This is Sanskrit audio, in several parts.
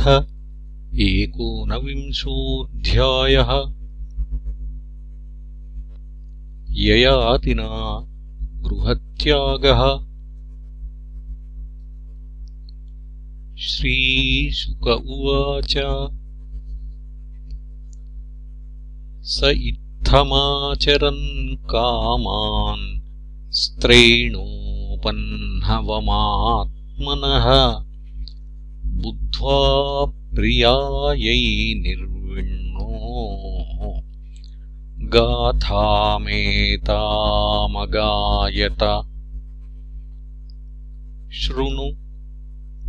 एकोनविंशोऽध्यायः। ययातिना गृहत्यागः। श्रीशुक उवाच। स इत्थमाचरन् कामान् स्त्रैणोपह्नवमात्मनः बुद्ध्वा प्रियायै निर्विण्णो। गाथामेतामगायत। शृणु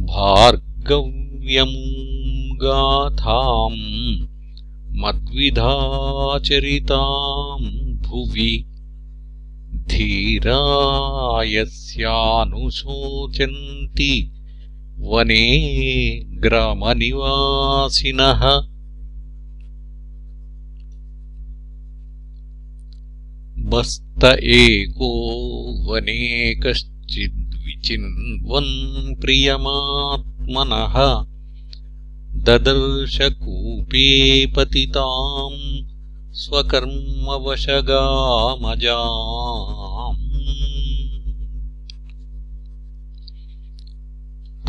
भार्गव्यमूम् गाथाम् मद्विधाचरिताम् भुवि। धीरायस्यानुशोचन्ति वने ग्रामनिवासिनः। बस्त एको वने कश्चिद्विचिन्वन् प्रियमात्मनः। ददर्शकूपे पतिताम् स्वकर्मवशगामजाम्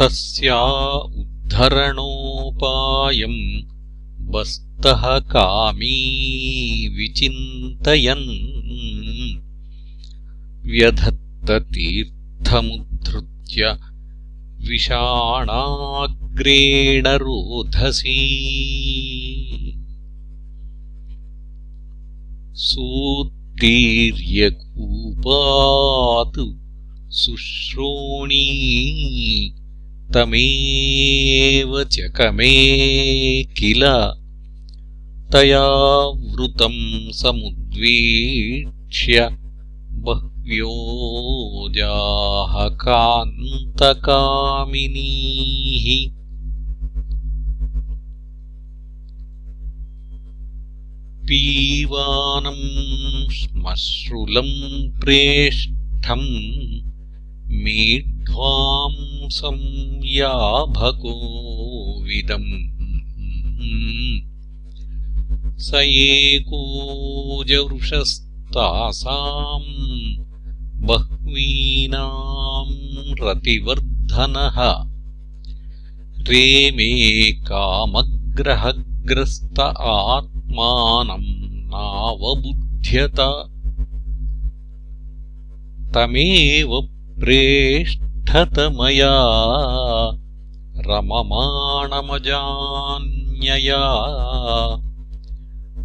तस्या उद्धरणोपायम् बस्तः कामी विचिन्तयन्। व्यधत्ततीर्थमुद्धृत्य विषाणाग्रेण रोधसी सूत्तीर्यकूपात् शुश्रोणी तमेव चकमे किल तया वृतम् समुद्वीक्ष्य बह्व्योजाः कान्तकामिनीः। पीवानम् श्मश्रुलम् प्रेष्ठम् मीढ्वांसं याभकोविदम् स एकोजवृषस्तासाम् बह्वीनाम् रतिवर्धनः। रेमे कामग्रहग्रस्त आत्मानम् नावबुध्यत। तमेव प्रेष्ठतमया रममाणमजान्यया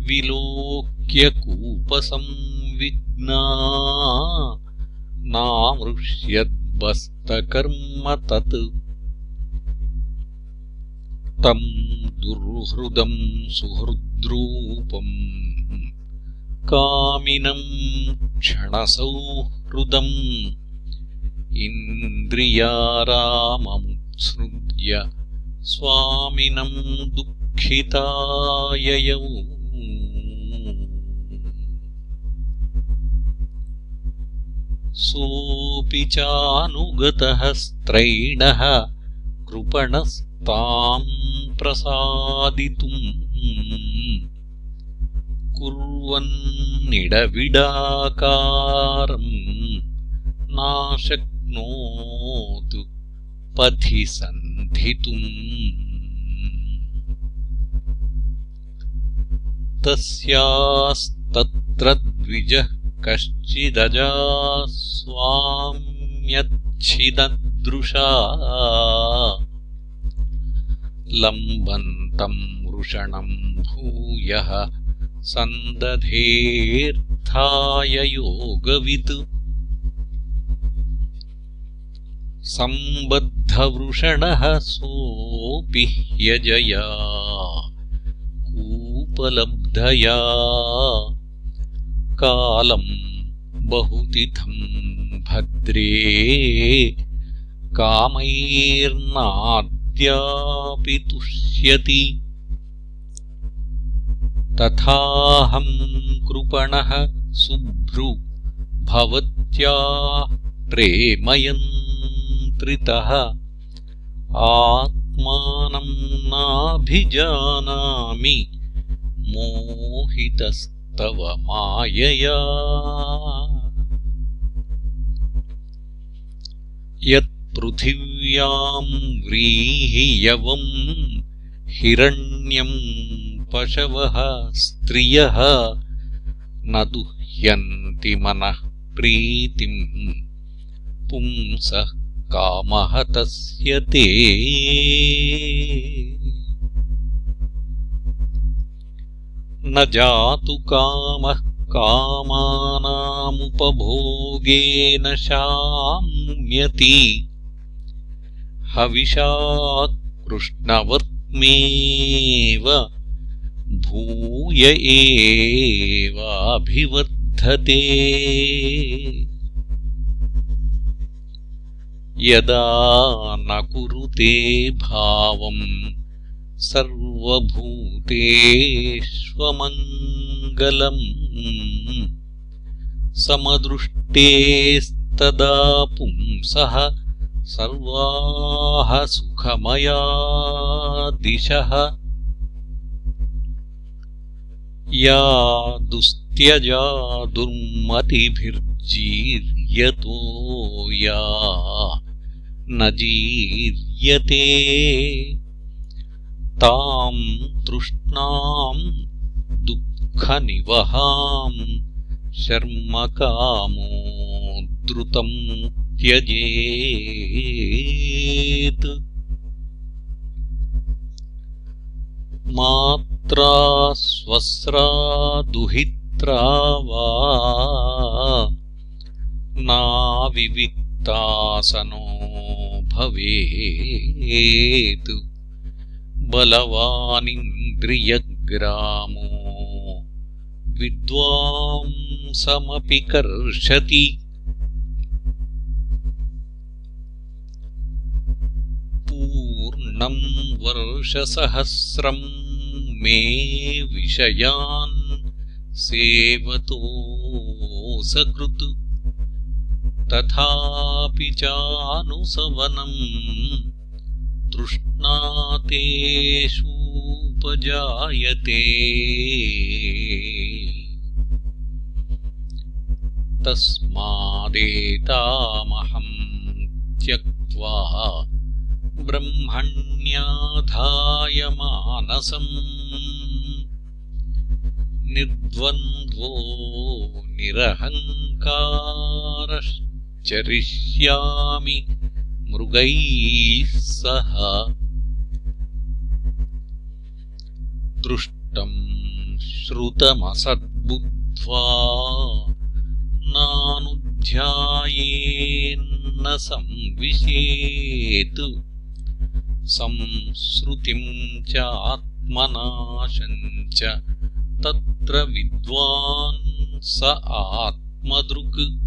विलोक्यकूपसंविघ्ना नामृष्यद्बस्तकर्म तत् तम् दुर्हृदम् सुहृद्रूपम् कामिनम् क्षणसौहृदम् इन्द्रियाराममुत्सृज्य स्वामिनम् दुःखिताययौ सोऽपि चानुगतः स्त्रैणः कृपणस्ताम् प्रसादितुम् कुर्वन्निडविडाकारम् नाशक् नोतु पथि सन्धितुम्। तस्यास्तत्र द्विजः कश्चिदजा स्वाम्यच्छिददृशा लम्बन्तम् वृषणम् भूयः सन्दधेऽर्थाय योगवित् सम्बद्धवृषणः सोऽपि ह्यजया कूपलब्धया। कालम् बहुतिथम् भद्रे कामैर्नाद्यापि तुष्यति। तथाहम् कृपणः सुभ्रु भवत्या प्रेमयन् आत्मानम् नाभिजानामि। मोहितस्तव मायया। यत्पृथिव्याम् व्रीहियवम् हिरण्यम् पशवः स्त्रियः न दुह्यन्ति मनः प्रीतिम् पुंसः कामः तस्य ते। न जातु कामः कामानामुपभोगेन शाम्यति। हविषा कृष्णवर्त्मेव भूय एवाभिवर्धते यदा न कुरुते भावम् सर्वभूतेष्वमङ्गलम् समदृष्टेस्तदा पुंसः सर्वाः सुखमया दिशः। या दुस्त्यजा दुर्मतिभिर्जीर्यतो या न जीर्यते। ताम् तृष्णाम् दुःखनिवहाम् शर्मकामो द्रुतम् त्यजेत्। मात्रा स्वस्रा दुहित्रा वा नाविविक्तासनो भवेत् बलवानिन्द्रियग्रामो। विद्वांसमपि कर्षति। पूर्णम् वर्षसहस्रम् मे विषयान् सेवतो सकृत् तथापि चानुसवनम् तृष्णातेषूपजायते। तस्मादेतामहम् त्यक्त्वा ब्रह्मण्याधाय मानसम् निर्द्वन्द्वो निरहङ्कारश्चरिष्यामि मृगैः सह। दृष्टम् श्रुतमसद्बुद्ध्वा नानुध्यायेन्न च आत्मनाशम् च तत्र विद्वान् स आत्मदृक्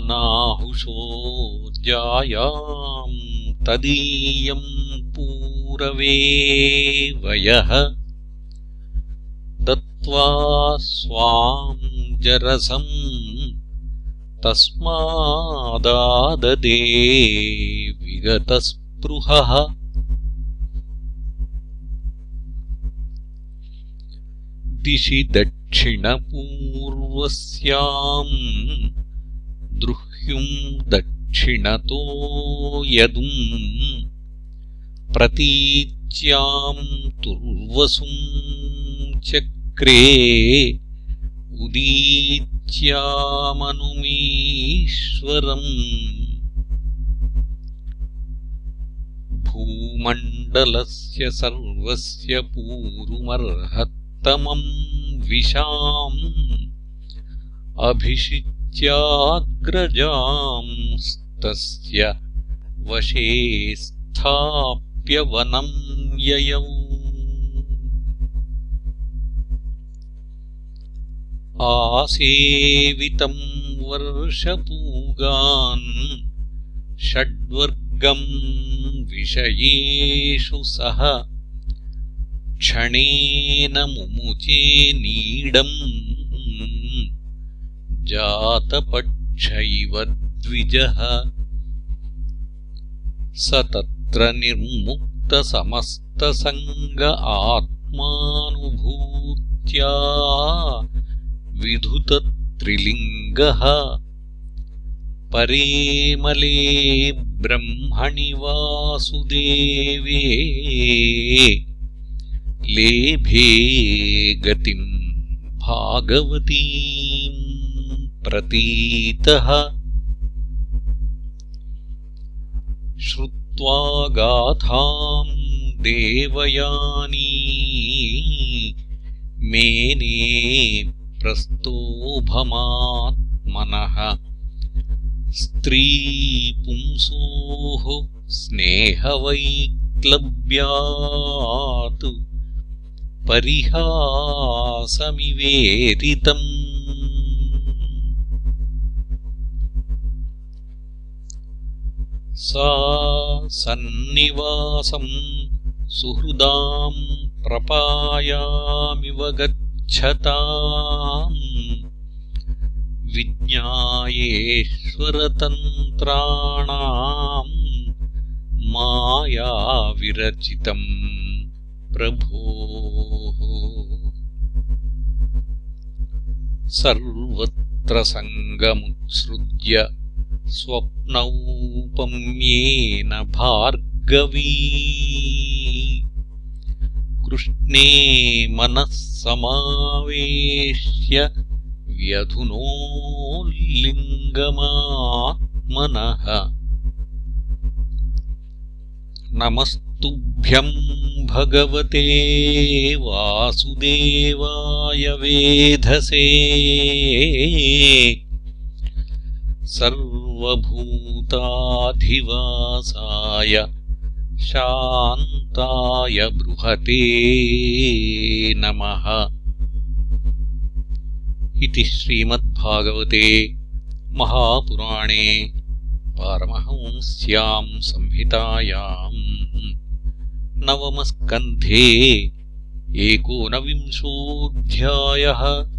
नाहुषो जायाम् तदीयम् पूरवे वयः। दत्त्वा स्वाम् जरसम् तस्मादाददे विगतस्पृहः। दिशि दक्षिणपूर्वस्याम् दक्षिणतो यदुम् प्रतीच्याम् तुर्वसुम् चक्रे उदीच्यामनुमीश्वरम् भूमण्डलस्य सर्वस्य पूरुमर्हत्तमम् विशाम् अभिषि चाग्रजांस्तस्य वशे स्थाप्यवनं ययौ आसेवितम् वर्षपूगान् षड्वर्गम् विषयेषु सः क्षणेन मुमुचे नीडम्। जातपक्षैव द्विजः। स तत्र निर्मुक्तसमस्तसङ्ग आत्मानुभूत्या विधुतत्रिलिङ्गः। परेमले ब्रह्मणि वासुदेवे लेभे गतिम् भागवतीम् प्रतीतः। श्रुत्वा गाथाम् देवयानी मेने प्रस्तोभमात्मनः। स्त्रीपुंसोः स्नेहवैक्लव्यात्। परिहासमिवेदितम् सा सन्निवासम् सुहृदाम् प्रपायामिव गच्छताम् विज्ञायेश्वरतन्त्राणाम् मायाविरचितम् प्रभोः। सर्वत्र सङ्गमुत्सृज्य स्वप्नौपम्येन भार्गवी। कृष्णे मनः समावेश्य व्यधुनोल्लिङ्गमात्मनः नमस्तुभ्यम् भगवते वासुदेवाय वेधसे सर्वभूताधिवासाय शान्ताय बृहते नमः। इति श्रीमद्भागवते महापुराणे पारमहंस्याम् संहितायाम् नवमस्कन्धे एकोनविंशोऽध्यायः